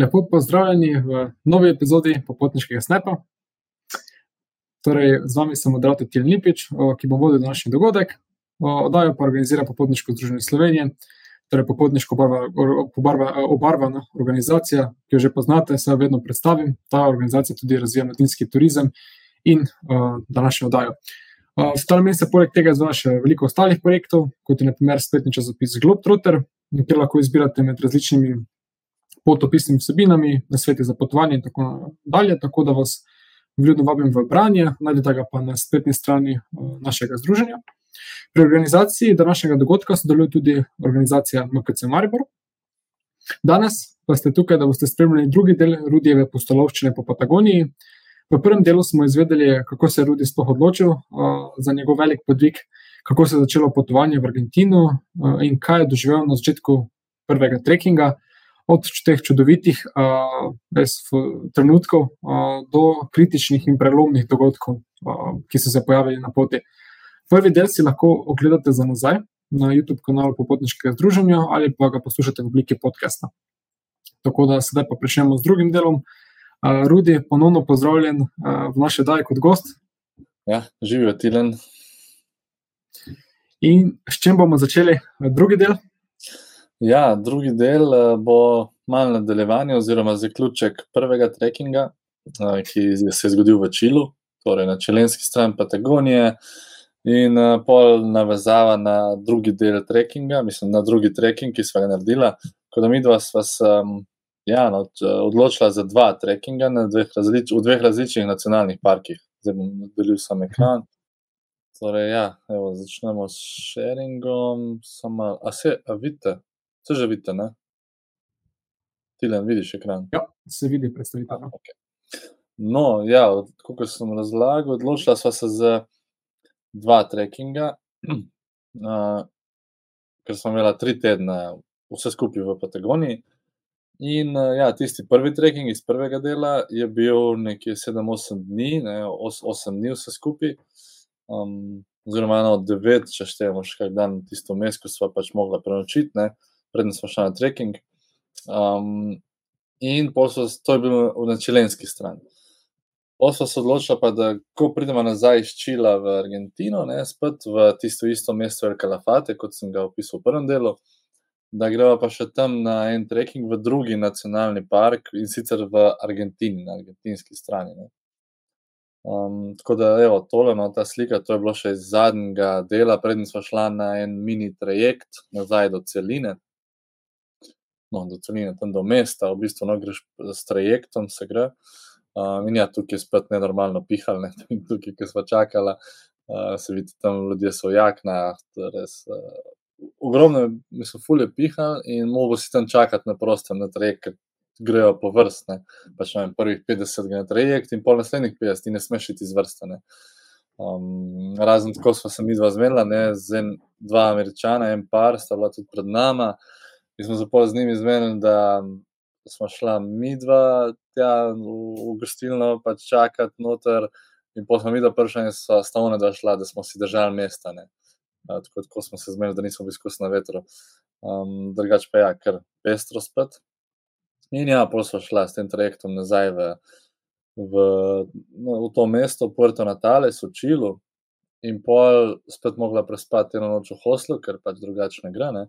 Lepo pozdravljeni v novi epizodi Popotniškega snepa. Torej, z vami sem moderator Til Lipič, ki bo vodil današnji dogodek. Oddajo pa organizira Popotniško združenje Slovenije, torej Popotniško obarvana organizacija, ki jo že poznate, se vedno predstavim. Ta organizacija tudi razvija mladinski turizem in uh, današnjo oddajo. Uh, v ta mesec, poleg tega, izvaja še veliko ostalih projektov, kot je naprimer spletni časopis Globetrotter, kjer lahko izbirate med različnimi potopisnimi vsebinami, na svete za potovanje in tako dalje. Tako da vas vljudno vabim v branje, najdete ga pa na spletni strani eh, našega združenja. Pri organizaciji današnjega dogodka sodeluje tudi organizacija MKC Maribor. Danes pa ste tukaj, da boste spremljali drugi del Rudijeve postolovščine po Patagoniji. V prvem delu smo izvedeli, kako se je Rudi sploh odločil uh, za njegov velik podvig, kako se je začelo potovanje v Argentino uh, in kaj je doživel na začetku prvega trekkinga, od teh čudovitih uh, trenutkov uh, do kritičnih in prelomnih dogodkov, uh, ki so se pojavili na poti. Prvi del si lahko ogledate za nazaj na YouTube kanalu Popotniškega združenja ali pa ga poslušate v obliki podcasta. Tako da sedaj pa pričnemo z drugim delom. Uh, Rudi, ponovno pozdravljen uh, v naše daje kot gost. Ja, živijo Tilen. In s čim bomo začeli drugi del? Ja, drugi del eh, bo malo nadaljevanje oziroma zaključek prvega trekkinga, eh, ki se je zgodil v Čilu, torej na čelenski strani Patagonije, in eh, pol navezava na drugi del trekkinga, mislim na drugi trekking, ki smo ga naredili. Ko da mi dva sva se ja, no, odločila za dva trekkinga dveh različ, v dveh različnih nacionalnih parkih. Zdaj bom delil sam ekran. Torej, ja, evo, začnemo s sharingom. Sama, a se, a vidite? Se že vidite, ne? Ti le vidiš ekran. Ja, se vidi predstavitev. No. Okay. no, ja, kot sem razlagal, odločila sva se za dva trekkinga, uh, ker smo imela tri tedne, vse skupaj v Patagoniji. In uh, ja, tisti prvi trekking iz prvega dela je bil nekje 7-8 dni, ne, 8 dni vse skupaj. Um, oziroma, eno od 9, če štejemo še kaj dan, tisto mesto, ko smo pač mogli prenočiti predtem smo šli na trekking. Um, in so, to je bilo na čilenski strani. Posla se odločila, pa, da ko pridemo nazaj iz Čila v Argentino, ne, spet v tisto isto mesto El Calafate, kot sem ga opisal v prvem delu, da gremo pa še tam na en trekking v drugi nacionalni park in sicer v Argentini, na argentinski strani. Ne. Um, tako da, evo, tole, no, ta slika, to je bilo še iz zadnjega dela, predtem smo šli na en mini trajekt nazaj do celine no, do celine, tam do mesta, v bistvu no, greš s trajektom, se gre. Uh, in ja, tukaj je spet nenormalno pihal, ne? tukaj, ki smo čakali, uh, se vidi, tam ljudje so jakna, res. Uh, ogromno mi so fulje pihal in mogo si tam čakati na prostem, na trajekt, grejo po vrstne. Pač ne vem, prvih 50 gre na trajekt in pol naslednjih 50, ti ne smeš iti iz vrste. Um, razen tako smo se mi dva zmedla, ne, z en, dva američana, en par, sta bila tudi pred nama. Mi smo se pa z njimi zmenili, da smo šla mi dva tja v gostilno, pač čakati noter. In pa smo mi dva prišla in so stavne dva šla, da smo si držali mesta. Tako, tako smo se zmenili, da nismo bili skus na vetru. Um, drugač pa ja, ker pestro spet. In ja, pol smo šla s tem trajektom nazaj v, v, no, v to mesto, Puerto Natales, v Čilu. In pol spet mogla prespati eno noč v Hoslu, ker pač drugače ne gre. Ne?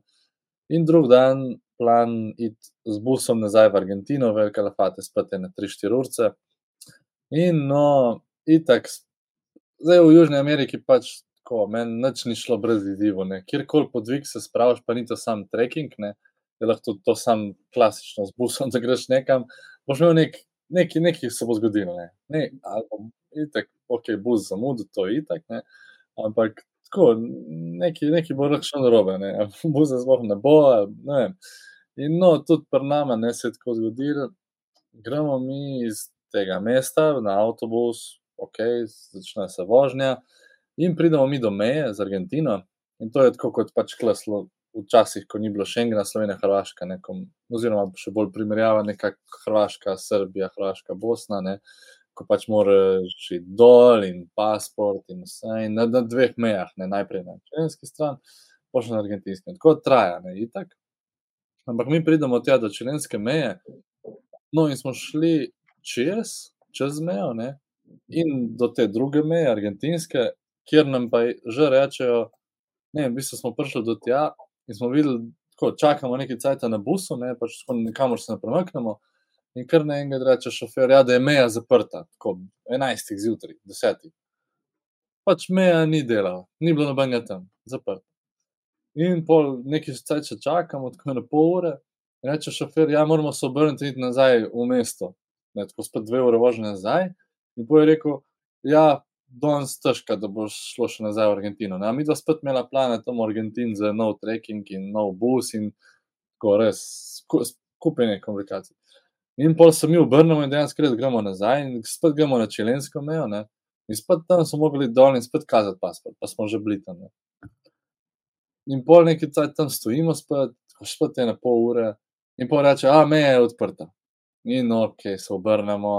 In drug dan plan iti z busom nazaj v Argentino, velika lafate, spet na 3-4 urce. In no, itak, zdaj v Južni Ameriki pač tako, meni nič ni šlo brez izzivu. Kjerkoli podvig se spraviš, pa ni to sam trekking, ne, je lahko to sam klasično z busom, da greš nekam, boš imel nek, nekaj, nekaj se bo zgodilo. Ne. Ne, ali, itak, ok, bus zamudil, to je itak, ne, ampak tako, nekaj, nekaj bo lahko šlo narobe, ne, bo se zvoh ne bo. Ne In no, tudi pri nama ne se je tako zgodilo. Gremo mi iz tega mesta na avtobus, ok, začne se vožnja, in pridemo mi do meje z Argentino. In to je tako kot pač klaslo. Včasih, ko ni bilo Schengena, Slovenija, Hrvaška, nekom, oziroma še bolj primerjava, nekako Hrvaška, Srbija, Hrvaška, Bosna. Ne ko pač moraš iti dol in pasport in vse. In na, na dveh mejah, ne najprej na čelenski strani, pa še na argentinski. Tako traja, ne itak. Ampak mi pridemo tja do čelenske meje No, in smo šli čez, čez mejo, ne? in do te druge meje, argentinske, kjer nam pa že rečejo, ne, v bistvu smo prišli do tja in smo videli, da čakamo nekaj časa na busu, ne, pač kamor se ne premaknemo. In kar na enega reče šofer, ja, da je meja zaprta, tako 11. zjutraj, 10. Pač meja ni delala, ni bilo nobenega tam, zaprt. In pol nekaj časa čakamo, tako na pol ure, in reče šofer, ja, moramo se obrniti in iti nazaj v mesto. Ne, tako spet dve ure vožnje nazaj. In pol je rekel, ja, danes težko, da boš šlo še nazaj v Argentino. Ne? Mi dva spet imela plane tam v Argentin za nov trekking in nov bus in tako res, skupaj komplikacij. In pol se mi obrnemo in dejansko res gremo nazaj in spet gremo na čilensko mejo. Ne? In spet tam smo mogli dol in spet kazati pasport, pa smo že bili tam. Ne? In pol nekaj cajt tam stojimo, spet, spet ene pol ure, in pol reče, a meja je odprta. In ok, se obrnemo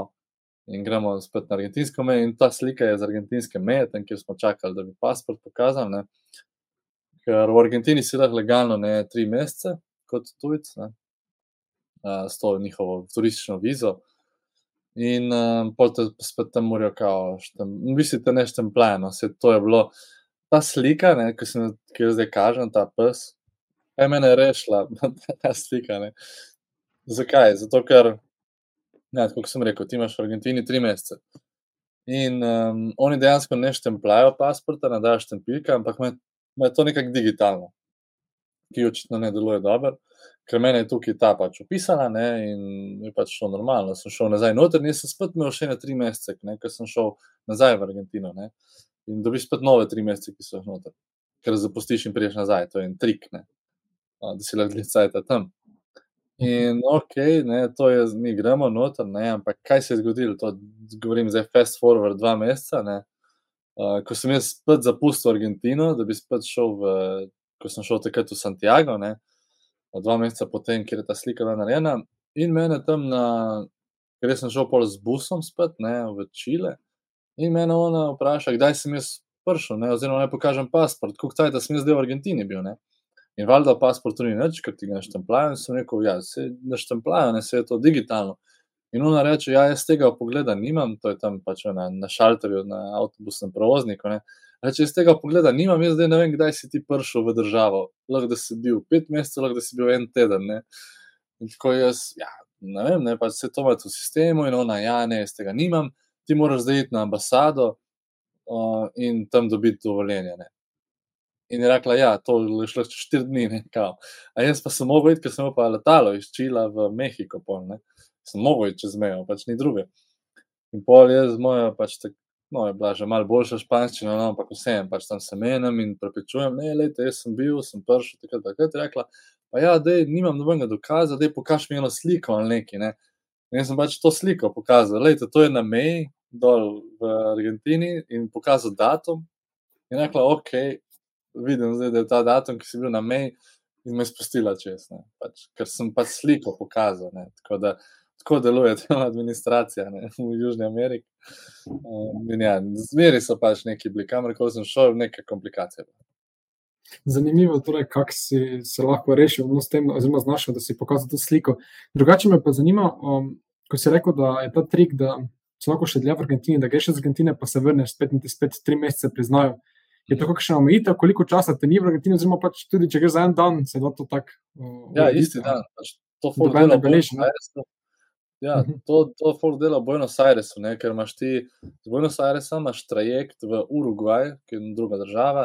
in gremo spet na argentinsko mejo. In ta slika je z argentinske meje, tam kjer smo čakali, da bi pasport pokazal. Ne? Ker v Argentini si lahko legalno ne tri mesece kot tujec, s to njihovo turistično vizo. In um, potem spet tam morajo, kao, štem, mislite, ne štempljeno, se to je bilo. Ta slika, ne, ki, sem, ki jo zdaj kažem, ta pes, je mene rešila, ta slika. Ne. Zakaj? Zato, ker, ne, kot sem rekel, ti imaš v Argentini tri mesece. In um, oni dejansko ne štempljajo pasporta, ne dajo štempilka, ampak imajo to nekako digitalno, ki očitno ne deluje dobro ker meni je tukaj ta pač opisana ne, in je pač šlo normalno. Sem šel nazaj noter in sem spet imel še na tri mesece, ker sem šel nazaj v Argentino. Ne, in dobiš spet nove tri mesece, ki so jih noter, ker zapustiš in priješ nazaj. To je en trik, ne, da si lahko gledaj tam. In ok, ne, to je, mi gremo noter, ne, ampak kaj se je zgodilo? To govorim zdaj fast forward dva meseca. Ne, uh, ko sem jaz spet zapustil Argentino, da bi spet šel v, ko sem šel takrat v Santiago. Ne, dva meseca potem, ker je ta slika bila narejena. In mene tam, na, ker sem šel pol z busom spet ne, v Čile. In mene ona vpraša, kdaj sem jaz prišel, ne, oziroma naj pokažem pasport, koliko cajt sem jaz zdaj v Argentini bil. Ne. In valjda pasport ni nič, ker ti ga naštemplajo. In sem rekel, ja, se naštemplajo, ne se je to digitalno. In ona reče, ja, jaz tega pogleda nimam, to je tam pač na, na šalterju, na avtobusnem prevozniku. Ne. Reče, iz tega pogleda nimam, jaz zdaj ne vem, kdaj si ti prišel v državo. Lahko da si bil pet mesecev, lahko da si bil en teden. Ne? In tako jaz, ja, ne vem, ne, pač se to ima v sistemu in ona, ja, ne, jaz tega nimam, ti moraš zdaj iti na ambasado uh, in tam dobiti dovoljenje. Ne? In je rekla, ja, to je šlo čez štiri dni, ne, kao. A jaz pa sem mogel iti, ker sem pa letalo iz Čila v Mehiko, pol, ne. Sem mogel iti čez mejo, pač ni druge. In pol jaz, moja pač tako no, je bila že malo boljša španščina, no, ampak vseeno, pač tam se menim in prepričujem, ne, lejte, jaz sem bil, sem prišel, takrat, takrat je rekla, pa ja, dej, nimam nobenega dokaza, dej, pokaž mi eno sliko ali nekaj, ne. In jaz sem pač to sliko pokazal, lejte, to je na meji, dol v Argentini in pokazal datum in rekla, ok, vidim zdaj, da je ta datum, ki si bil na meji in me spustila čez, ne, pač, ker sem pač sliko pokazal, ne, tako da, tako deluje ta administracija ne, v Južni Ameriki. Um, ja, zmeri so pač neki bili, kamorkoli sem šel, neke komplikacije. Zanimivo je, torej, kako si se lahko rešil, no, tem, oziroma znašel, da si pokazal to sliko. Drugače me pa zanima, um, ko si rekel, da je ta trik, da se lahko še dlje v Argentini, da greš iz Argentine, pa se vrneš spet in ti spet tri mesece priznajo. Je to kakšna omejitev, koliko časa te ni v Argentini, oziroma pač tudi če greš za en dan, se da to tako. Uh, ja, isti dan. Pač to bilo. Ja, mhm. to to folk dela v Buenos Airesu, ne? ker imaš ti z Buenos Airesa imaš trajekt v Urugvaj, ki je druga država,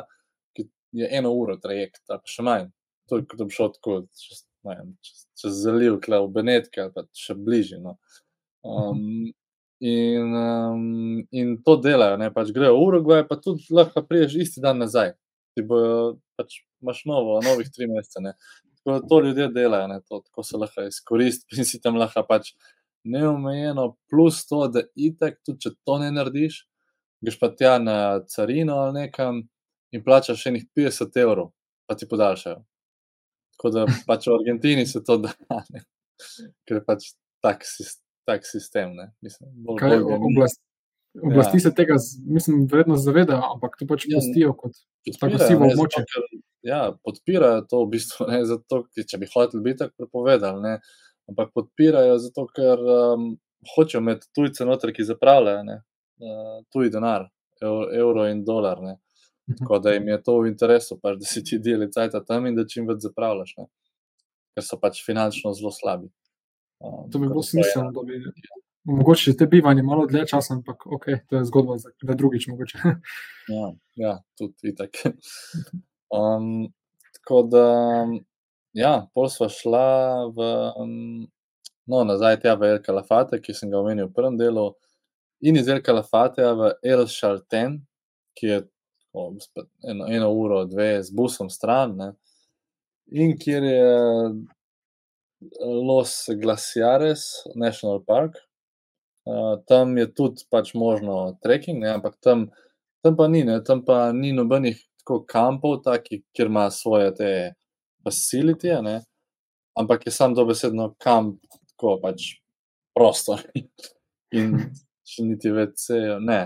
ki je eno uro trajekt, pa še manj. To je kot bi šel tako čez, vem, čez, čez zaliv, kle v Benetke ali pa še bližje. No. Um, in, um, in to delajo, ne pač grejo v Urugvaj, pa tudi lahko priješ isti dan nazaj. Ti bojo, pač imaš novo, novih tri mesece. Tako to ljudje delajo, ne, to, tako se lahko izkoristi in si tam lahko pač neomejeno, plus to, da itek, tudi če to ne narediš, greš pa tja na carino ali nekam in plačaš še nekaj 50 evrov, pa ti podaljšajo. Tako da pač v Argentini se to da, ne? ker je pač tak, tak sistem. Mislim, bolj, Kaj, bolj oblast, oblasti ja. se tega, mislim, vredno zavedajo, ampak to pač ja, pustijo kot tako sivo območje. Ja, podpirajo to v bistvu, ne, zato, če bi hoteli biti tako prepovedali. Ampak podpirajo zato, ker um, hočejo imeti tujce noter, ki zapravljajo uh, tuji denar, evro in dolar. Ne. Mhm. Tako da jim je to v interesu, pač, da si ti deli cajt tam in da čim več zapravljaš, ne. ker so pač finančno zelo slabi. Um, to bi bilo smiselno, da bi mogoče te bivanje malo dlje časa, ampak ok, to je zgodba za drugič mogoče. ja, ja, tudi itak. Um, tako da, ja, pol sva šla v, um, no, nazaj tja v El Kalafate, ki sem ga omenil v prvem delu, in iz El Kalafate v El Shalten, ki je o, eno, eno uro, dve z busom stran, ne, in kjer je Los Glaciares National Park, Uh, tam je tudi pač možno trekking, ne, ampak tam, tam pa ni, ne, tam pa ni nobenih tako kampov, taki, kjer ima svoje te facilitije, ne, ampak je sam dobesedno kamp, tako pač prostor. In še niti več, ne,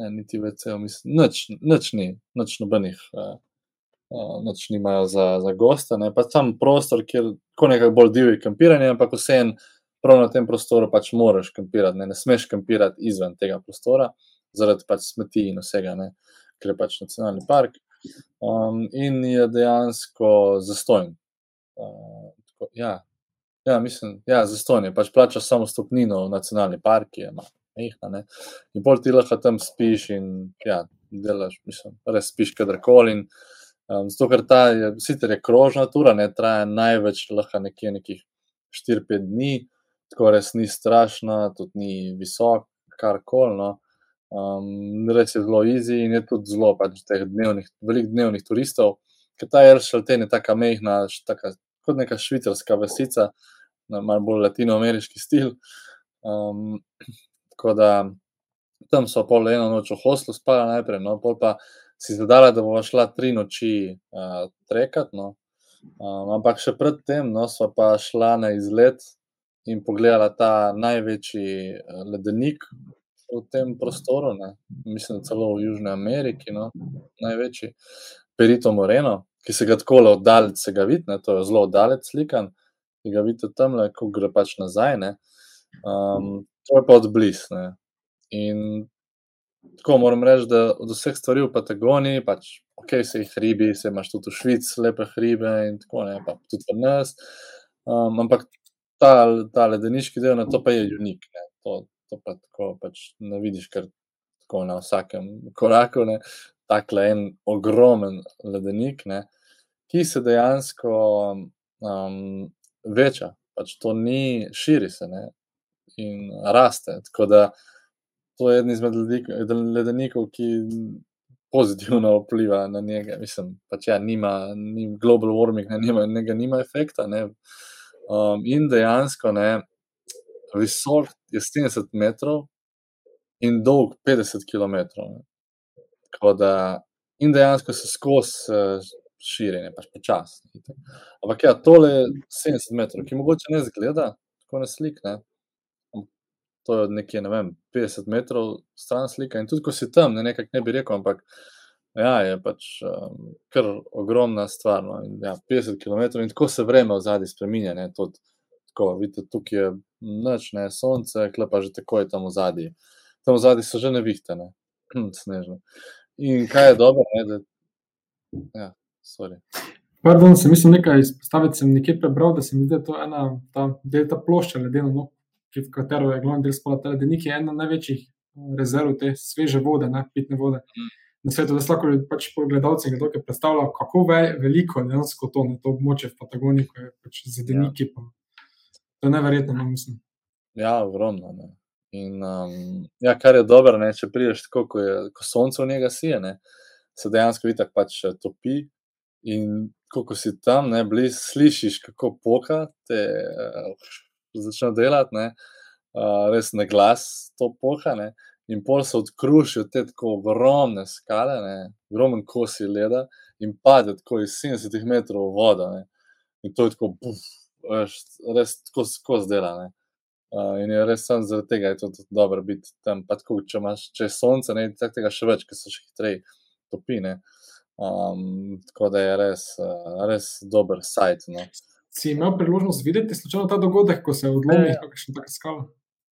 ne, niti več, mislim, nič, nič ni, nič nobenih. Uh, Uh, noč nimajo za, za gosta, ne pa tam prostor, kjer je nekako bolj divje kampiranje, ampak vseeno prav na tem prostoru pač moraš kampirati, ne, ne smeš kampirati izven tega prostora, zaradi pač smeti in vsega, ne, ker je pač nacionalni park. Um, in je dejansko zastojen. Uh, ja, ja, mislim, ja, zastojen je, pač plačaš samo stopnino v nacionalni park, ki je majhna. In pol ti lahko tam spiš in ja, delaš, mislim, res spiš kadarkoli. Um, zato, ker ta je, sicer je krožna tura, ne traja največ, lahko nekje nekih 4-5 dni, tako res ni strašna, tudi ni visok, kar koli. No. Um, res je zelo easy in je tudi zelo pač teh dnevnih, velikih dnevnih turistov, ker ta Eršalten je tako mehna, taka, kot neka švicarska vasica, na malo bolj latinoameriški stil. Um, tako da tam so pol eno noč v hostlu spala najprej, no, pol pa si zadala, da bomo šla tri noči uh, trekat, no. Um, ampak še predtem, no, smo pa šla na izlet in pogledala ta največji eh, ledenik v tem prostoru, ne? mislim, celo v Južni Ameriki, no? največji, Perito Moreno, ki se ga tako le oddalec se ga vidi, to je zelo oddalec slikan, ki ga vidite tam, ko gre pač nazaj. Um, to je pa odblizu. In tako moram reči, da od vseh stvari v Patagoniji, pač, ok, se jih hribi, se imaš tudi v Švici, lepe hribe in tako naprej, pa tudi v nas. Um, ampak ta, ta ledeniški del, na to pa je unik. Ne. To, to pa tako pač ne vidiš, ker tako na vsakem koraku je tako en ogromen ledenik, ne, ki se dejansko um, veča. Pač to ni, širi se ne, in raste. Tako da to je eden izmed ledenikov, ki pozitivno vpliva na njega. Mislim, pač ja, nima, ni global warming, ne, nima, njega nima efekta. Ne. Um, in dejansko ne, visok je 70 metrov in dolg 50 km. Da, in dejansko se skozi uh, širjenje, pač počasno. Ampak ja, tole je 70 metrov, ki mogoče ne zgleda tako na slik. Ne. To je nekje, ne vem, 50 metrov stran slika. In tudi, ko si tam, ne nekako ne bi rekel, ampak Ja, je pač um, kar ogromna stvar. No. In, ja, 50 km in tako se vreme v zadnji spremenja. Tako, vidite, tukaj je noč, ne sonce, klepa že tako je tam v zadnji. Tam v zadnji so že nevihte, ne? Snežne. In kaj je dobro, ne, da. Ja, sorry. Pardon, sem mislil nekaj izpostaviti, sem nekje prebral, da se mi zdi, da je to ena ta, ta plošča ledena, no, v katero je glavni del spala, da je ena največjih rezerv te sveže vode, ne, pitne vode. Mm na svetu, da lahko pač gledalci nekaj predstavljajo, kako ve, veliko je dejansko to, ne, to območje v Patagoniji, ko je pač zadeniki. Ja. To je neverjetno, no, mislim. Ja, ogromno. Ne. In um, ja, kar je dobro, ne, če prideš tako, ko, je, ko sonce v njega sije, ne, se dejansko vidi, pač topi. In ko si tam, ne, bliž, slišiš, kako poka, te uh, začne delati, ne, uh, res na glas to poha. Ne in pol se odkrušijo te tako ogromne skale, ogromen kosi leda in pade tako iz 70 metrov v vodo. Ne. In to je tako, buf, res tako skozi dela. Ne. Uh, in je res samo zaradi tega, je to dobro biti tam. Tako, če imaš če sonce, ne tako tega še več, ker so še hitreje topine. Um, tako da je res, uh, res dober sajt. No. si imel priložnost videti slučajno ta dogodek, ko se je odlomil, kako še tako skalo?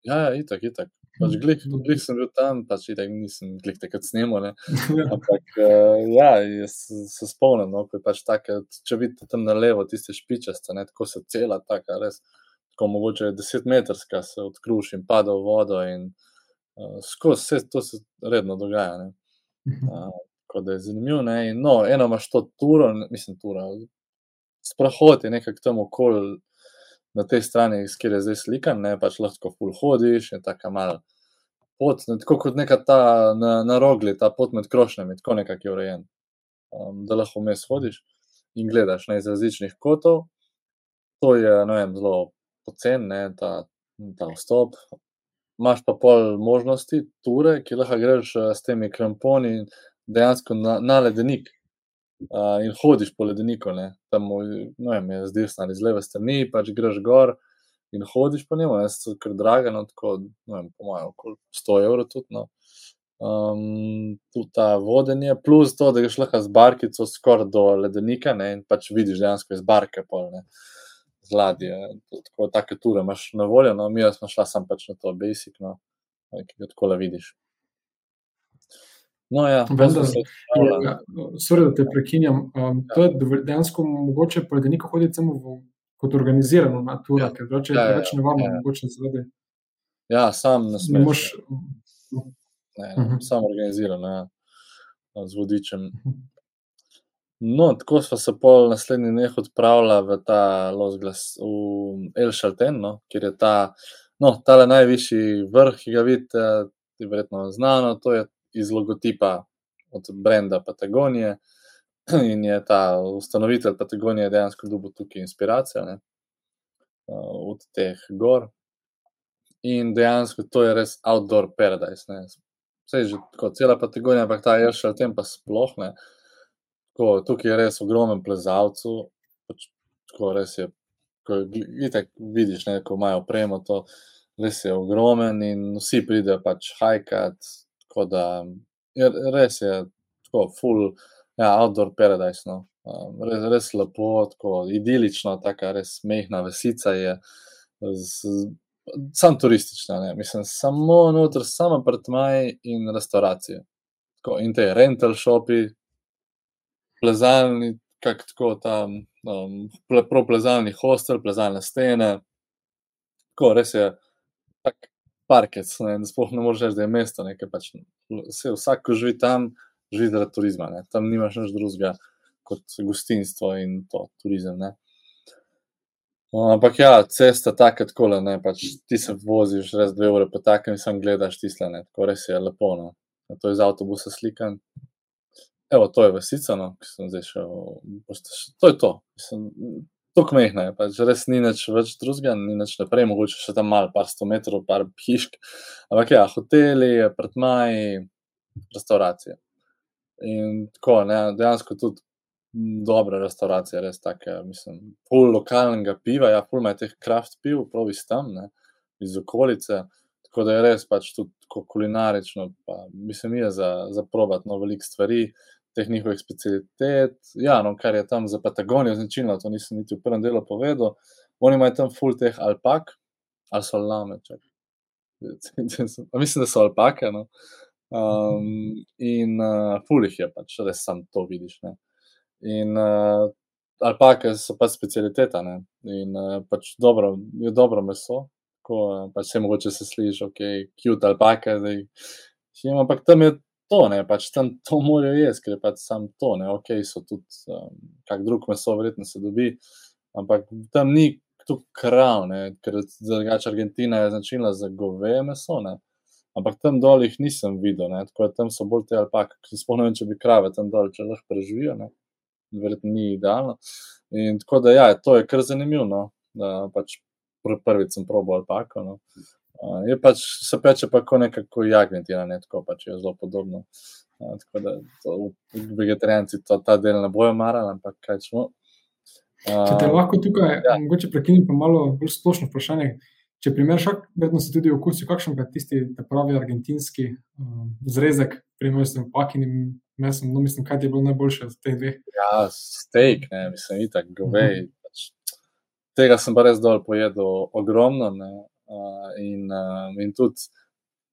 Ja, ja, itak, itak. Pač glih, glih sem bil tam, pač itak nisem glih takrat snemal, ne. Ampak, uh, ja, jaz se spomnim, no, ko je pač tako, če vidite tam na levo, tiste špičaste, ne, tako se cela taka, res, tako mogoče deset metrska se odkruši in pada v vodo in uh, skozi vse to se redno dogaja, ne. Uh, tako da je zanimivo, ne, in no, eno imaš to turo, mislim, turo, sprehod je nekako tam okoli na tej strani, kjer je zdaj slikan, ne pač lahko ful hodiš, je tako malo pot, ne, tako kot neka ta na, na rogli, ta pot med krošnjami, tako nekako je urejen, um, da lahko vmes hodiš in gledaš ne, iz različnih kotov. To je, vem, zelo pocen, ta, ta vstop. Imáš pa pol možnosti, ture, ki lahko greš s temi kramponi dejansko na, na ledenik uh, in hodiš po ledeniku, ne, tam no, vem, je zdaj stane z leve strani, pač greš gor in hodiš po njemu, jaz sem kar draga, no, tako, ne vem, po mojem, okoli 100 evrov tudi, no. Um, tudi ta vodenje, plus to, da greš lahko z barkico skoraj do ledenika, ne, in pač vidiš dejansko iz barke pol, ne, z ladje, tako, take ture imaš na voljo, no, mi smo šla sam pač na to basic, no, ki ga tako vidiš. No, ja, Vendar, ja, sorry, da te prekinjam. Um, to je dejansko mogoče po ledeniku hoditi samo v, kot organizirano naturo, ja. ker drugače ja, ja, več ne vam ja. mogoče zaradi. Ja, sam ne smeš. Moš... Ne, ne, uh -huh. sam organizirano, ja, z vodičem. No, tako smo se pol naslednji dneh odpravila v ta Losglas, v El Šalten, no, kjer je ta, no, tale najvišji vrh, ki ga vidite, je verjetno znano, to je iz logotipa od brenda Patagonije. In je ta ustanovitelj Patagonije dejansko dobil tukaj inspiracijo ne, od teh gor. In dejansko to je res outdoor paradise. Ne. Vse je že tako, cela Patagonija, ampak ta je še v tem pa sploh ne. Tako, tukaj je res ogromen plezalcu, pač, tako res je, ko itak vidiš, ne, ko imajo opremo, to res je ogromen in vsi pridejo pač hajkat, Tako da je, res je tako, full, ja, outdoor paradise. No. Um, res, res lepo, tako idilično, tako res mehna vesica je, sam turistična. Ne. Mislim, samo noter, samo apartmaj in restauracije. Tako, in te rental shopi, plezalni, kako tako tam, um, prav plezalni hostel, plezalne stene. Tako, res je. Parkec, ne, sploh ne moreš reči, da je mesto, nekaj pač. Vse, vsak, ki živi tam, živi zaradi turizma, ne. tam nimaš nič drugega kot gostinstvo in to, turizem. Ne. Ampak ja, cesta tako, tako le, pač ti se voziš res dve ure po takem in sam gledaš tisle, ne, tako res je lepo. No. To je iz avtobusa slikan. Evo, to je vasica, no, ki sem zdaj šel. To je to. Mislim, tako mehna je, pač res ni več drugega, ni več naprej, mogoče še tam malo, par sto metrov, par hišk. Ampak ja, hoteli, apartmaji, restauracije. In tako, ne, dejansko tudi dobra restauracija, res tako, mislim, pol lokalnega piva, ja, pol ima teh kraft piv, prav iz tam, ne, iz okolice. Tako da je res pač tudi kulinarično, pa mislim, je za, za probat no, veliko stvari teh njihovih specialitet. Ja, no, kar je tam za Patagonijo značilno, to nisem niti v prvem delu povedal. Oni imajo tam full teh alpak, ali so lame. Mislim, da so alpake. No. Um, in uh, full jih je pač, res sam to vidiš. Ne. In uh, alpake so pač specialiteta. Ne. In uh, pač dobro, je dobro meso. Ko, pač se mogoče se sliši, ok, cute alpake, zdaj. Ampak tam je to, ne, pač tam to morajo jesti, ker je pač sam to, ne, ok, so tudi um, kak drug meso, verjetno se dobi, ampak tam ni tu krav, ne, ker drugače Argentina je značilna za goveje meso, ne, ampak tam dol jih nisem videl, ne, tako da tam so bolj te alpake, sploh ne vem, če bi krave tam dol, če lahko preživijo, ne, verjetno ni idealno. In tako da, ja, to je kar zanimivo, no, da pač prvič sem probal alpako, no. Uh, je pač se peče, pa kot nekako jagnjetina, ne tako pač je zelo podobno. Uh, tako da to, vegetarijanci to ta del ne bojo marali, ampak kaj smo. Uh, če te lahko tukaj, ja. mogoče prekinem pa malo bolj splošno vprašanje. Če primer šak, vedno se tudi okusi, kakšen pa tisti, pravi argentinski uh, zrezek, primer s pakinim mesom, no mislim, kaj je bilo najboljše od teh dveh? Ja, steak, ne, mislim, itak, govej, uh -huh. pač tega sem pa res dol pojedel ogromno. Ne, uh, in, uh, in tudi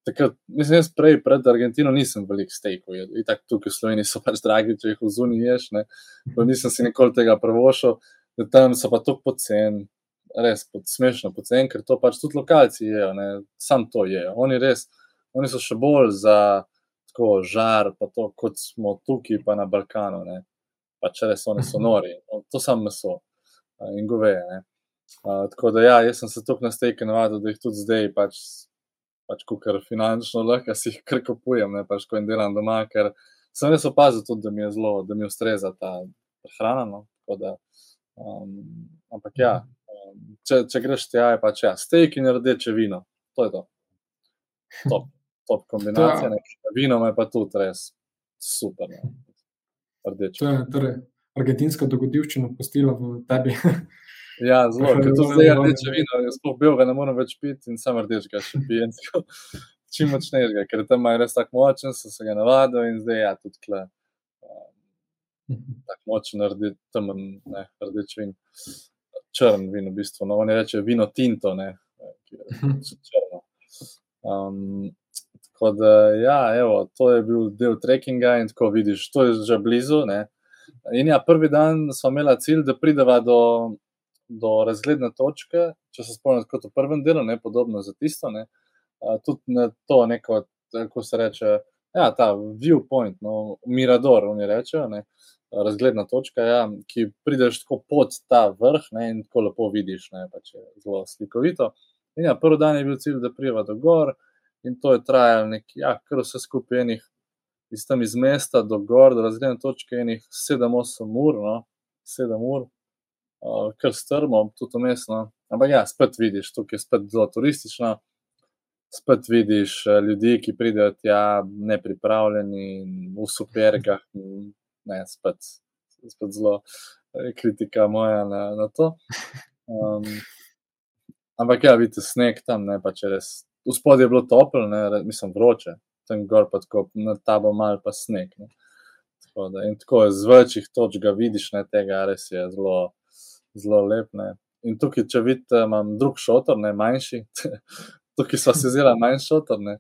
takrat, mislim, jaz prej pred Argentino nisem velik stekel. In tako tukaj v Sloveniji so pač dragi, če jih v zuni ješ. Ne, nisem si nikoli tega prvošil, da tam so pa to pocen. Res pod, smešno, pocen, ker to pač tudi lokalci jejo, ne, sam to jejo. Oni, res, oni so še bolj za tako žar, pa to, kot smo tukaj, pa na Balkanu. Ne. Pač res oni so nori, no, to samo meso in goveje. Uh, tako da, ja, jaz sem se tukaj na stejke navadil, da jih tudi zdaj, pač, pač kar finančno lahko si jih kar kupujem, ne pač ko jim delam doma, ker sem res opazil tudi, da mi je zelo, da mi ustreza ta prehrana. No? Da, um, ampak ja, um, če, če greš tja, je pač ja, stejk in rdeče vino, to je to. Top, top kombinacija, nekaj vino je pa tudi res super. Ne? Rdeče. To je torej argentinska dogodivščina postila v tebi. Ja, zelo, ker to zdaj rdeče vino, jaz sploh belega ne morem več piti in samo rdečega še pijem. Čim močnejšega, ker tam je res tako močen, sem se ga navadil in zdaj ja, tudi tle. Um, tako močen, rde, temen, ne, rdeč vin. Črn vin, v bistvu. No, oni reče vino tinto, ne, ki je črno. Um, tako da, ja, evo, to je bil del trekkinga in tako vidiš, to je že blizu, ne. In ja, prvi dan smo imeli cilj, da prideva do do razgledne točke, če se spomnim, kot v prvem delu, ne podobno za tisto. Ne, tudi na to, neko, kako se reče, ja, ta viewpoint, no, mirador, oni rečejo. Ne, Razgledna točka, ja, ki prideš tako pod ta vrh ne, in tako lepo vidiš, ne, pač je zelo slikovito. In ja, prvi dan je bil cilj, da prijeva do gor, in to je trajalo nekaj, ja, kar vse skupaj enih, iz tam iz mesta do gor, do razgledne točke, enih 7-8 ur, no, 7 ur, uh, kar strmo, tudi umestno. Ampak ja, spet vidiš, tukaj je spet zelo turistično. Spet vidiš uh, ljudi, ki pridejo tja, ne pripravljeni, v supergah, ne, spet, spet zelo eh, kritika moja na, na to. Um, ampak ja, vidite, sneg tam, ne pa če res. V spodnjem je bilo toplo, ne, mislim, vroče, tam gor pa tako, na tabo mal pa sneg. Ne. Tako da, in tako je z večjih točk vidiš, ne, tega res je zelo zelo lep. Ne. In tukaj, če vidite, imam drug šotor, ne manjši. tukaj smo se zelo manjši šotor, ne.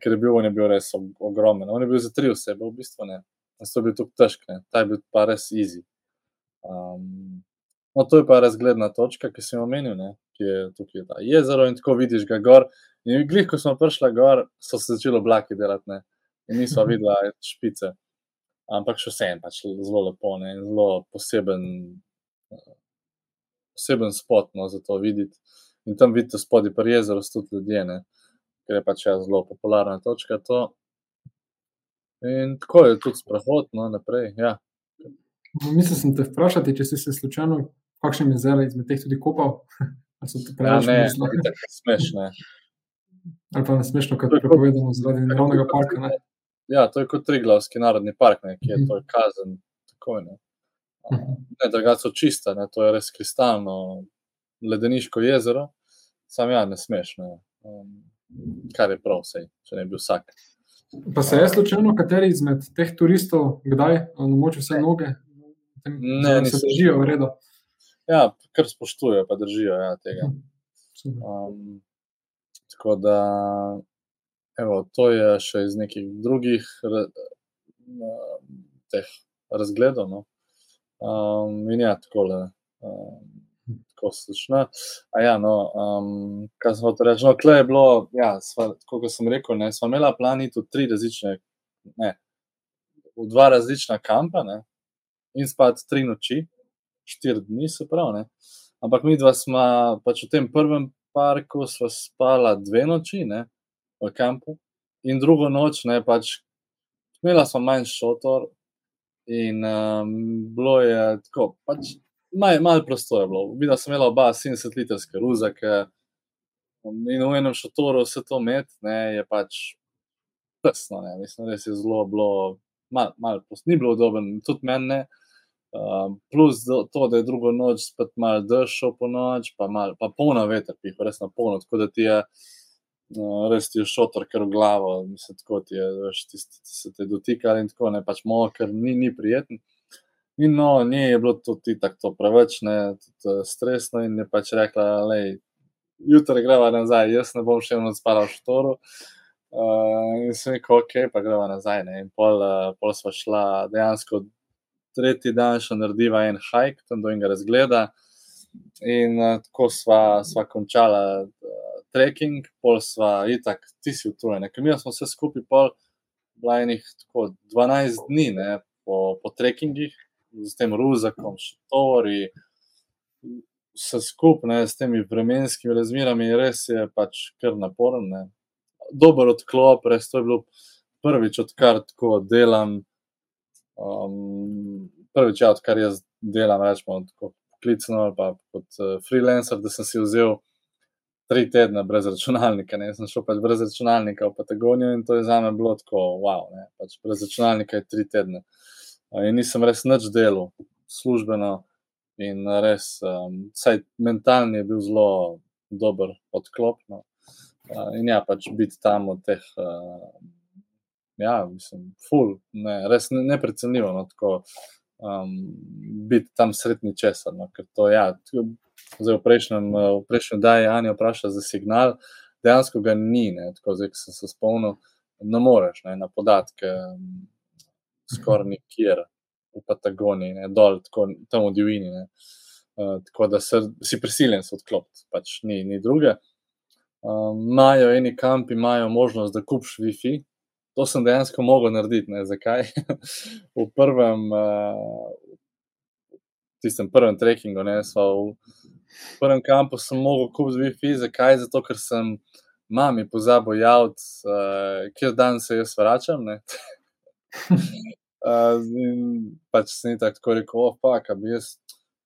ker je bil, je bil res ogromen. On je bil za tri osebe, v bistvu ne. To je bil tukaj težk, ne. ta je bil pa res easy. Um, no, to je pa razgledna točka, ki sem omenil, ne. ki je tukaj ta jezero in tako vidiš ga gor. In glih, ko smo prišli gor, so se začeli oblaki delati ne. in nismo videli špice. Ampak še vsem pač zelo lepo ne. in zelo poseben poseben spot no, za to videti. In tam vidite spodaj pri jezeru, tudi ljudje, ne? ker je pač ja, zelo popularna točka. To. In tako je tudi sprehod no, naprej. Ja. Mislim, sem te vprašati, če si se slučajno, kakšne jezera izmed teh tudi kopal. Ja, ne, ne, smešne. Ali pa ne smešno, kot je prepovedano zaradi naravnega parka. Ne? Ja, to je kot Triglavski narodni park, ne, ki je to kazen. Tako, ne. Ne, drugače so čista, ne, to je res kristalno, ledeniško jezero, sam ja, ne smeš, ne, um, kar je prav, sej, če ne bi vsak. Pa se je slučajno, kateri izmed teh turistov, kdaj namoči vse noge, tem, ne, se držijo v redu? Ja, kar spoštujejo, pa držijo ja, tega. Um, tako da, evo, to je še iz nekih drugih teh razgledov. No. Um, in ja, tako le. Um, tako začne. A ja, no, um, kaj smo to rekli? No, klej je bilo, ja, sva, kot sem rekel, ne, smo imeli plani tudi tri različne, ne, v dva različna kampa, ne, in spad tri noči, štiri dni, se pravi, ne. Ampak mi dva smo pač v tem prvem parku sva spala dve noči, ne, v kampu, in drugo noč, ne, pač imela smo manj šotor, In um, bilo je tako, pač malo mal prostora je bilo. Videla sem imela oba 70-litrske ruzake in v enem šotoru vse to met, ne, je pač tesno, ne, mislim, res je zelo bilo, malo mal prostora, ni bilo udobno, tudi meni ne. Uh, plus to, da je drugo noč spet malo držal po noč, pa, mal, pa polno veter, pih, res na polno, tako da ti je no, res ti je šotor, ker v glavo, mislim, tako ti je, veš, tisti, ki se te dotika in tako ne, pač malo, ker ni, ni prijeten. In no, njej je bilo tudi tako preveč, ne, tudi uh, stresno, in je pač rekla, da jutri greva nazaj, jaz ne bom še vedno spala v štoru. Uh, in sem rekel, ok, pa greva nazaj. Ne. In pol, uh, pol sva šla dejansko tretji dan, še narediva en hajk, tam do enega razgleda. In uh, tako sva, sva končala uh, trekking, pol sva itak, ti si utrujen. Ker mi smo vse skupaj pol, bila enih tako 12 dni ne, po, po trekkingih, z tem ruzakom, štori, vse skupaj, s temi vremenskimi razmerami, res je pač kar naporen. Ne. Dober odklop, res to je bilo prvič, odkar tako delam. Um, prvič, ja, odkar jaz delam, rečemo, tako poklicno ali pa kot uh, freelancer, da sem si vzel tri tedne brez računalnika. Ne. Sem šel pač brez računalnika v Patagonijo in to je za me bilo tako, wow, ne. pač brez računalnika je tri tedne. In nisem res nič delal, službeno, in res, um, vsaj mentalni je bil zelo dober odklop. No. Uh, in ja, pač biti tam v teh, uh, ja, mislim, full, ne, res ne, neprecenljivo. No, tako, um, biti tam srednji česar. No, ker to, ja, zdaj v prejšnjem, v prejšnjem daju Anja vpraša za signal, dejansko ga ni, ne, tako zdaj, ki sem se spomnil, ne moreš ne, na podatke skoraj nikjer v Patagoniji, ne, dol, tako, tam v divini. Ne. Uh, tako da se, si prisiljen se odklopiti, pač ni, ni druge. Imajo um, eni kampi, imajo možnost, da kupiš WiFi. To sem dejansko mogel narediti. Ne, zakaj? v prvem, uh, tistem prvem trekkingu, ne, v, v prvem kampu sem mogel kupiti WiFi. Zakaj? Zato, ker sem mami pozabil javiti, uh, kjer dan se jaz vračam. Uh, in pač se ni tako rekel, oh, pa, kaj bi jaz,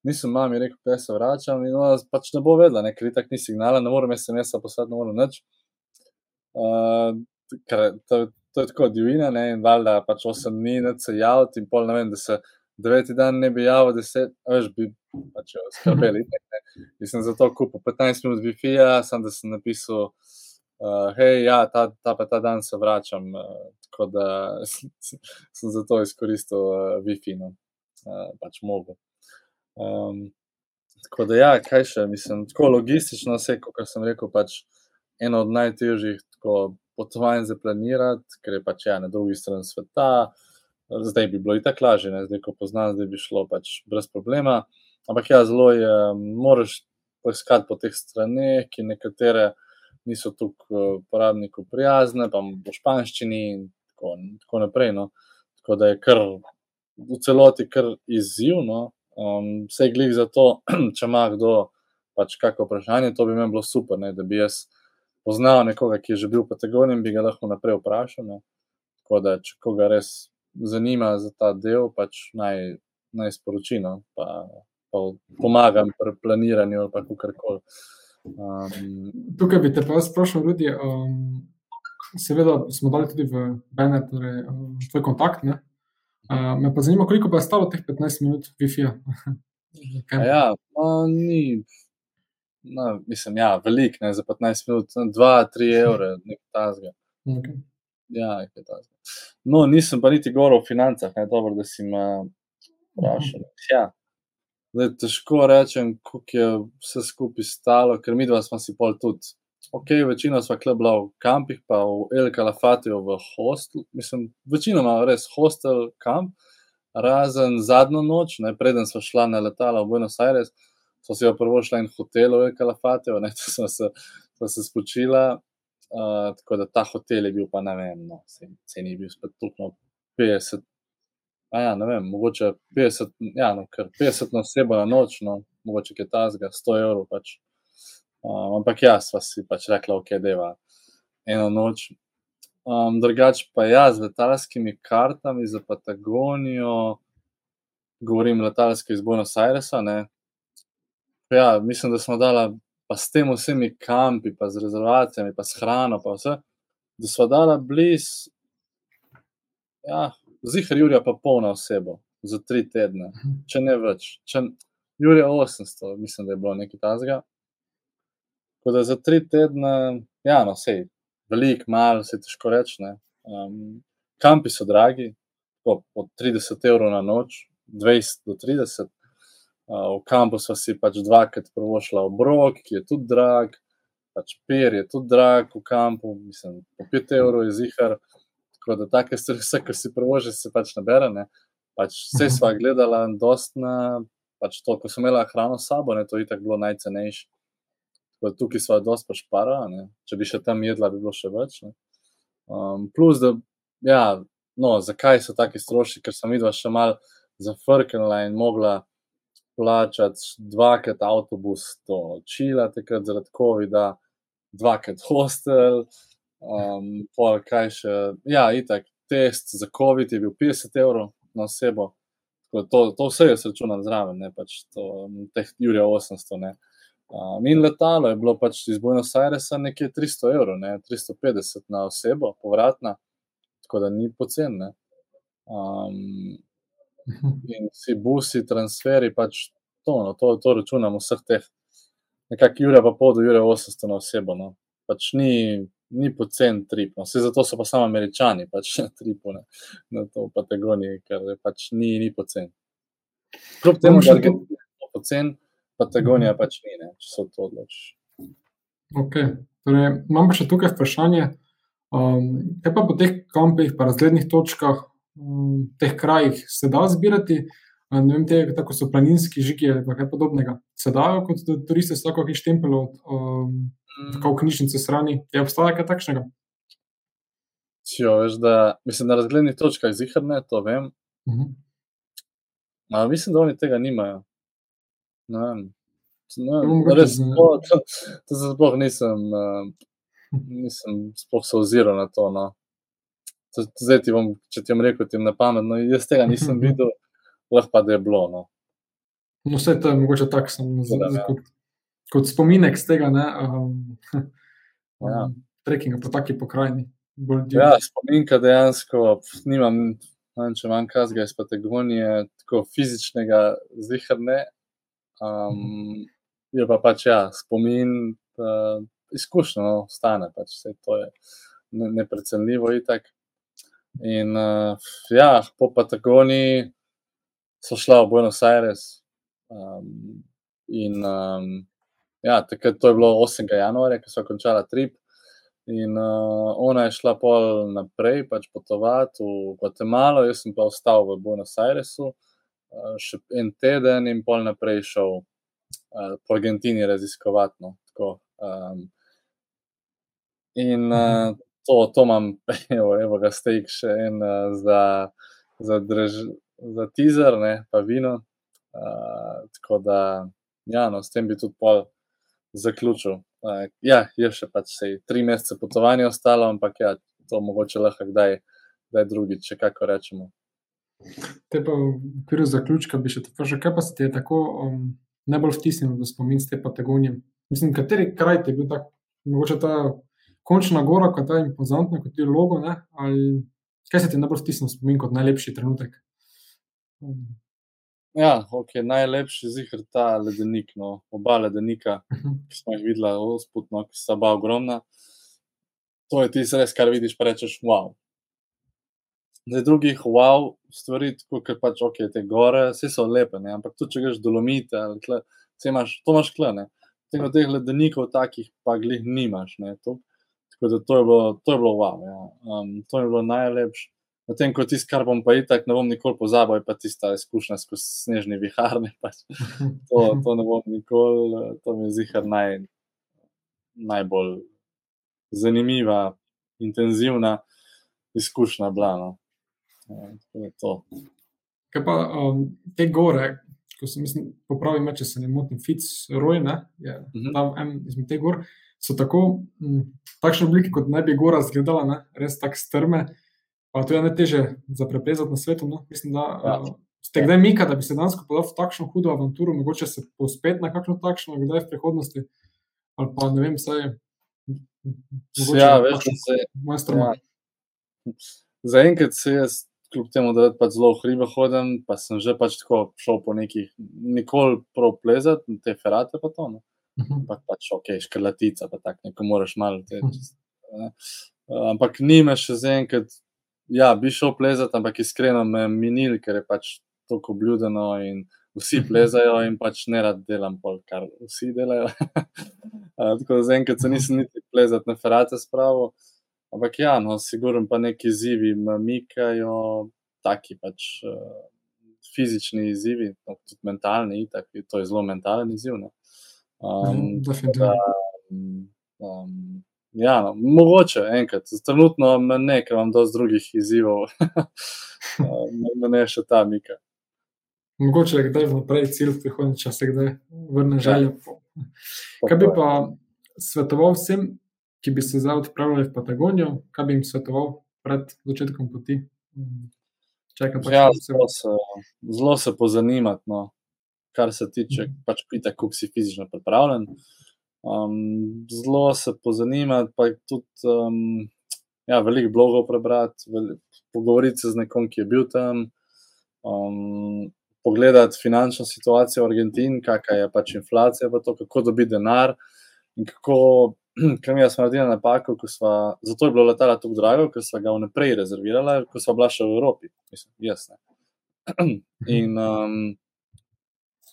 nisem mami rekel, da se vračam. In ona pač ne bo vedela, ne, ker tako ni signala, ne morem SMS-a poslati, ne morem nič. Uh, ker to, to je tako divina, ne, in valjda pač 8 dni, ne se javiti, in pol ne vem, da se deveti dan ne bi javil, 10, veš, bi pač skrbeli. In sem zato kupil 15 minut Wi-Fi-ja, sem da sem napisal uh, hej, ja, ta, ta pa ta dan se vračam, uh, tako da sem zato izkoristil uh, Wi-Fi, no, uh, pač mogo. Um, tako da, ja, kaj še, mislim, tako logistično, vse, kot sem rekel, pač eno od najtežjih potovanj za planirati, ker je pač ja, na drugi strani sveta. Zdaj bi bilo i tako lažje, ne? zdaj ko poznam, zdaj bi šlo pač brez problema. Ampak ja, zelo je, moraš poiskati po teh straneh, ki nekatere niso tukaj uporabniku prijazne, pa v španščini in tako, tako naprej. No. Tako da je kar v celoti kar izzivno. Um, vse glih za to, če ima kdo pač kakšno vprašanje, to bi mi bilo super, ne, da bi jaz poznal nekoga, ki je že bil v Patagoniji in bi ga lahko naprej vprašal. Ne. Tako da, če koga res zanima za ta del, pač naj, naj sporočino, pa, pa pomagam pri planiranju ali pa kakorkoli. Um, Tukaj bi te pa sprašal, Rudi. Um, seveda smo dali tudi v Bene, torej um, tvoj kontakt. Ne? Uh, me pa zanima, koliko pa je stalo teh 15 minut Wi-Fi-ja. ja, ni. No, mislim, ja, velik, ne, za 15 minut, 2-3 evre, nekaj tasga. Okay. Ja, nekaj tasga. No, nisem pa niti govoril o financah, ne, dobro, da si me vprašal. Ja, Zdaj, težko rečem, kako je vse skupaj stalo, ker mi dva smo si pol tudi. Ok, večina smo bila v kampih, pa v El Calafatiju v hostelu. Mislim, večina ima res hostel, kamp, razen zadnjo noč, ne, preden smo šla na letalo v Buenos Aires, smo si jo prvo šla in hotel v El Calafatiju, ne, tu smo se, smo se spočila. Uh, tako da ta hotel je bil pa ne vem, no, se, se ni bil spet tukaj 50 A ja, ne vem, mogoče 50, ja, no, 50 na osebo na noč, no, mogoče je ta zga, 100 evrov. Pač. Um, ampak jaz pa si pač rekla, ok, deva eno noč. Um, drugač pa ja, z letalskimi kartami za Patagonijo, govorim letalske iz Buenos Airesa. Ne. Ja, mislim, da smo dala pa s tem vsemi kampi, pa z rezervacijami, pa s hrano, pa vse, da smo dala blizu. Ja, zihar Jurija pa polna osebo za tri tedne, mhm. če ne več. Če, Jurija 800, mislim, da je bilo nekaj tazga. Tako da za tri tedne, ja, no, vse, velik, malo, se težko reči. Um, kampi so dragi, po, po 30 evrov na noč, 20 do 30. Uh, v kampu smo si pač dvakrat provošla obrok, ki je tudi drag, pač per je tudi drag v kampu, mislim, po 5 evrov je zihar. Tako da take stvari, vse, kar si provoži, se pač nabere. Ne. Pač vse sva gledala in dostna, pač to, ko sem imela hrano s sabo, ne, to je tako bilo najcenejše. Tukaj sva dosti pač para, ne. če bi še tam jedla, bi bilo še več. Um, plus, da, ja, no, zakaj so taki stroški, ker sem videla še mal zafrknila in mogla plačati dvakrat avtobus do Čila, takrat zaradi COVID-a, dvakrat hostel, um, pol kaj še. Ja, itak, test za COVID je bil 50 evrov na osebo. To, to vse je srečunal zraven, ne pač to, teh Jurija 800. Ne. Um, in letalo je bilo pač iz Buenos Airesa nekje 300 evrov, ne, 350 na osebo, povratna, tako da ni pocen. Um, in vsi busi, transferi, pač to, no, to, to računam vseh teh, nekako Jurija pa pol do Jurija 800 na osebo. No. Pač ni, ni pocen trip, no. vse zato so pa samo američani, pač tripone na to Patagoniji, ker pač ni, ni pocen. Kljub temu, da je to pocen, Patagonija pač ni, ne, če se to odloči. Okay. Torej, imam pa še tukaj vprašanje. Um, kaj pa po teh kampih, pa razglednih točkah, v teh krajih se da zbirati. Ne vem, te, tako so planinski žigi ali kaj podobnega. Se dajo kot turisti, so lahko nekaj štempelov, um, tako v knjižnici strani. Je obstaja kaj takšnega? Jo, veš, da, mislim, na razglednih točkah zihar ne, to vem. Uh -huh. A, mislim, da oni tega nimajo. Ne vem. Ne, ne, res, to, to, to se sploh nisem, uh, nisem sploh se oziral na to. No zdaj ti bom, če ti bom rekel, ti na pamet. No, jaz tega nisem videl, lahko pa da je bilo. No, no vse to je mogoče tako, sem zelo ja. kot, kot spominek z tega. Ne, um, ja. um, Trekking po taki pokrajini. Ja, spominka dejansko nimam, vem, če manj kazga iz Patagonije, tako fizičnega, zvihrne. Um, je pa pač ja, spomin, uh, izkušnja, no, stane pač, vse to je neprecenljivo in tako. In uh, ja, po Patagoniji so šla v Buenos Aires. Um, in um, ja, takrat to je bilo 8. januarja, ko so končala trip. In uh, ona je šla pol naprej, pač potovati v Guatemalo, jaz sem pa ostal v Buenos Airesu uh, še en teden in pol naprej šel uh, po Argentini raziskovati. No, um, in uh, to, to imam, evo, evo ga steak še en uh, za, za, drž, za teaser, ne, pa vino. Uh, tako da, ja, no, s tem bi tudi pol zaključil. Uh, ja, je še pač sej tri mesece potovanja ostalo, ampak ja, to mogoče lahko kdaj, kdaj drugič, če kako rečemo. Te pa v okviru zaključka bi še tako, kaj pa se ti je tako um, najbolj vtisnilo v spomin s te Patagonije? Mislim, kateri kraj ti je bil tak, mogoče ta končna gora, kot je impozantna, kot je logo. Ne? Ali kaj se ti najbolj stisne v spomin kot najlepši trenutek? Ja, ok, najlepši zihar ta ledenik, no, oba ledenika, uh -huh. ki smo jih videli, osputno, ki so oba ogromna. To je tisto, kar vidiš, pa rečeš, wow. Zdaj, drugih wow stvari, kot pač, ok, te gore, vse so lepe, ne? ampak tudi če greš dolomite, tle, imaš, to imaš klene. Tega teh ledenikov, takih pa glih nimaš. Ne? To, Tako da to je bilo, to je bilo wow. Ja. Um, to je bilo najlepše. Potem, ko tisti, kar bom pa itak, ne bom nikoli pozabil, je pa tista izkušnja skozi snežne viharne. Pač. To, to ne bom nikoli, to mi je zihar naj, najbolj zanimiva, intenzivna izkušnja bila. No. Ja, Kaj pa um, te gore, ko sem, mislim, popravim, če se ne motim, Fitzroy, ne, je uh mhm. -huh. tam en izmed teh gor so tako, m, takšne oblike, kot naj bi gora izgledala, ne? res tako strme. Pa to je najtežje za preplezati na svetu. No? Mislim, da ja. uh, ste kdaj mika, da bi se danes podal v takšno hudo avanturo, mogoče se pospet na kakšno takšno, kdaj v prihodnosti. Ali pa ne vem, saj. Ja, veš, da se. Ja. Zaenkrat se jaz, kljub temu, da pač zelo v hribe hodim, pa sem že pač tako šel po nekih, nikoli prav plezati, te ferate pa to. No? Mhm. ampak pač ok, škrlatica, pa tako neko moraš malo te. Mhm. Ampak nima še za enkrat, ja, bi šel plezati, ampak iskreno me minil, ker je pač tako obljudeno in vsi plezajo in pač ne rad delam pol, kar vsi delajo. tako da zaenkrat se nisem niti plezati na ferate spravo. Ampak ja, no, sigurno pa neki izzivi mikajo, taki pač uh, fizični izzivi, no, tudi mentalni, taki, to je zelo mentalen izziv. Um, Definitivno. Um, ja, no, mogoče enkrat, trenutno me ne, ker imam dosti drugih izzivov, me ne še ta mika. Mogoče je kdaj vnaprej cilj v prihodnje, če se kdaj vrne želja. Kaj bi pa svetoval vsem, ki bi se zdaj odpravljali v Patagonijo, kaj bi jim svetoval pred začetkom poti? Čakaj, pač Ja, zelo se, zelo se pozanimati, no, kar se tiče, Mhm. pač pita, kako si fizično pripravljen. Um, zelo se pozanimati, pa tudi um, ja, veliko blogov prebrati, veli- pogovoriti se z nekom, ki je bil tam, um, pogledati finančno situacijo v Argentini, kakšna je pač inflacija, v to, kako dobiti denar in kako. Ker mi smo naredili napako, ko smo, zato je bilo letalo tako drago, ker smo ga vnaprej rezervirali, ko smo bila še v Evropi, mislim, jaz ne. In um,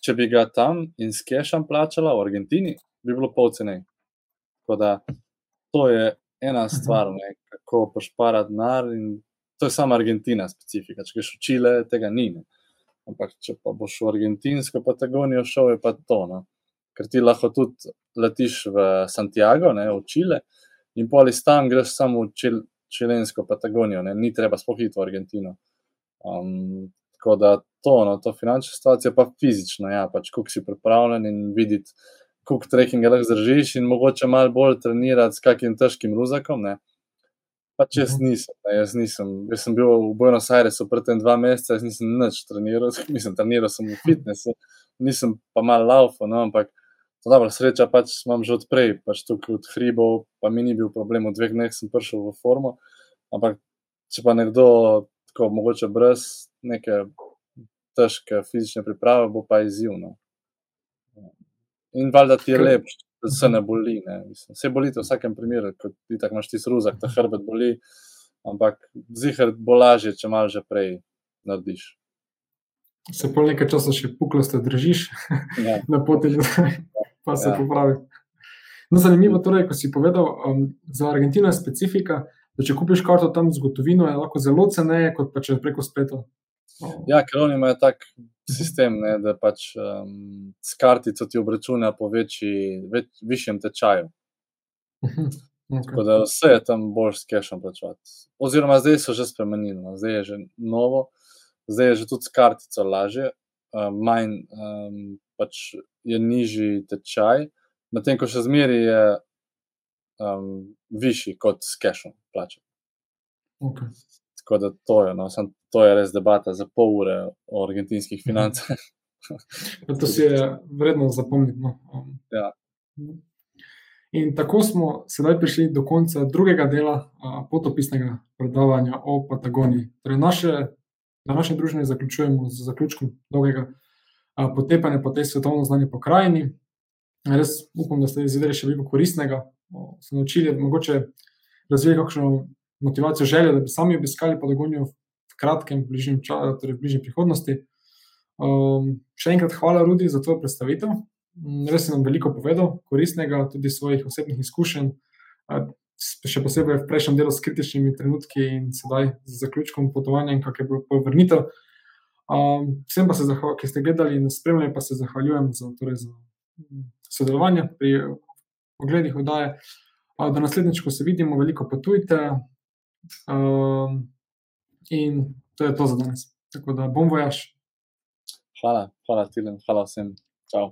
če bi ga tam in s kešem plačala v Argentini, bi bilo pol cenej. Tako da to je ena stvar, ne, kako pošparati denar. To je sama Argentina specifika. Če greš v Čile, tega ni. Ne. Ampak če pa boš v argentinsko Patagonijo šel, je pa to. No. Ker ti lahko tudi letiš v Santiago, ne, v Čile, in pol iz tam greš samo v čil, čilensko Patagonijo, ne. ni treba spohiti v Argentino. Um, tako da to, no, to finančna situacija, pa fizično, ja, pač koliko si pripravljen in videti, koliko trekkinga lahko zdržiš, in mogoče malo bolj trenirati s kakim težkim ruzakom. Ne. Pač jaz Mhm. nisem, ne, jaz nisem. Jaz sem bil v Buenos Airesu pred tem dva meseca, jaz nisem nič treniral, mislim, treniral sem v fitnessu, nisem pa mal laufal, no, ampak to dobra sreča pač imam že odprej, pač tukaj od hribov, pa mi ni bil problem, v dveh dneh sem prišel v formo, ampak če pa nekdo tako mogoče brez neke težke fizične priprave, bo pa izzivno. In valjda ti je lepše, da se ne boli. Ne? Mislim, vse boli v vsakem primeru, kot ti tako imaš ti ruzak, ta hrbet boli, ampak zihar bo lažje, če malo že prej narediš. se pol nekaj časa še puklasto držiš Ja. na poti, nazaj, pa se Ja. popravi. No, zanimivo torej, ko si povedal, um, za Argentino je specifika, da če kupiš karto tam z gotovino, je lahko zelo ceneje, kot pa če preko spleta. O, Ja, ker oni imajo tak sistem, ne, da pač um, s kartico ti obračuna po večji, več, višjem tečaju. mhm, okej. Tako da vse je tam boljš s cashom plačevati. Oziroma, zdaj so že spremenili, no. zdaj je že novo, zdaj je že tudi s kartico lažje, uh, manj um, pač je nižji tečaj, medtem ko še zmeraj je um, višji kot s plačati. okej. Tako da to je, no, sam, to je res debata za pol ure o argentinskih financah. Ja, To si je vredno zapomniti. No. Um, Ja. In tako smo sedaj prišli do konca drugega dela a, potopisnega predavanja o Patagoniji. Torej naše, današnje druženje zaključujemo z zaključkom dolgega a, potepanja po tej svetovno znani pokrajini. Res upam, da ste izvedeli še veliko koristnega, se naučili, mogoče razvili kakšno motivacijo, željo, da bi sami obiskali Patagonijo v kratkem, bližnjem, ča, torej v bližnji prihodnosti. Um, še enkrat hvala, Rudi, za tvojo predstavitev. Mm, Res si nam veliko povedal, koristnega, tudi svojih osebnih izkušenj, še posebej v prejšnjem delu s kritičnimi trenutki in sedaj z zaključkom potovanja in kak je bil povrnitev. Um, vsem, pa se zahval, ki ste gledali in spremljali, pa se zahvaljujem za, torej za sodelovanje pri ogledih oddaje. A, Do naslednjič, ko se vidimo, veliko potujte. In to je to za danes. Tako da bom vojaš. Hvala, hvala Tilen, hvala vsem. Čau.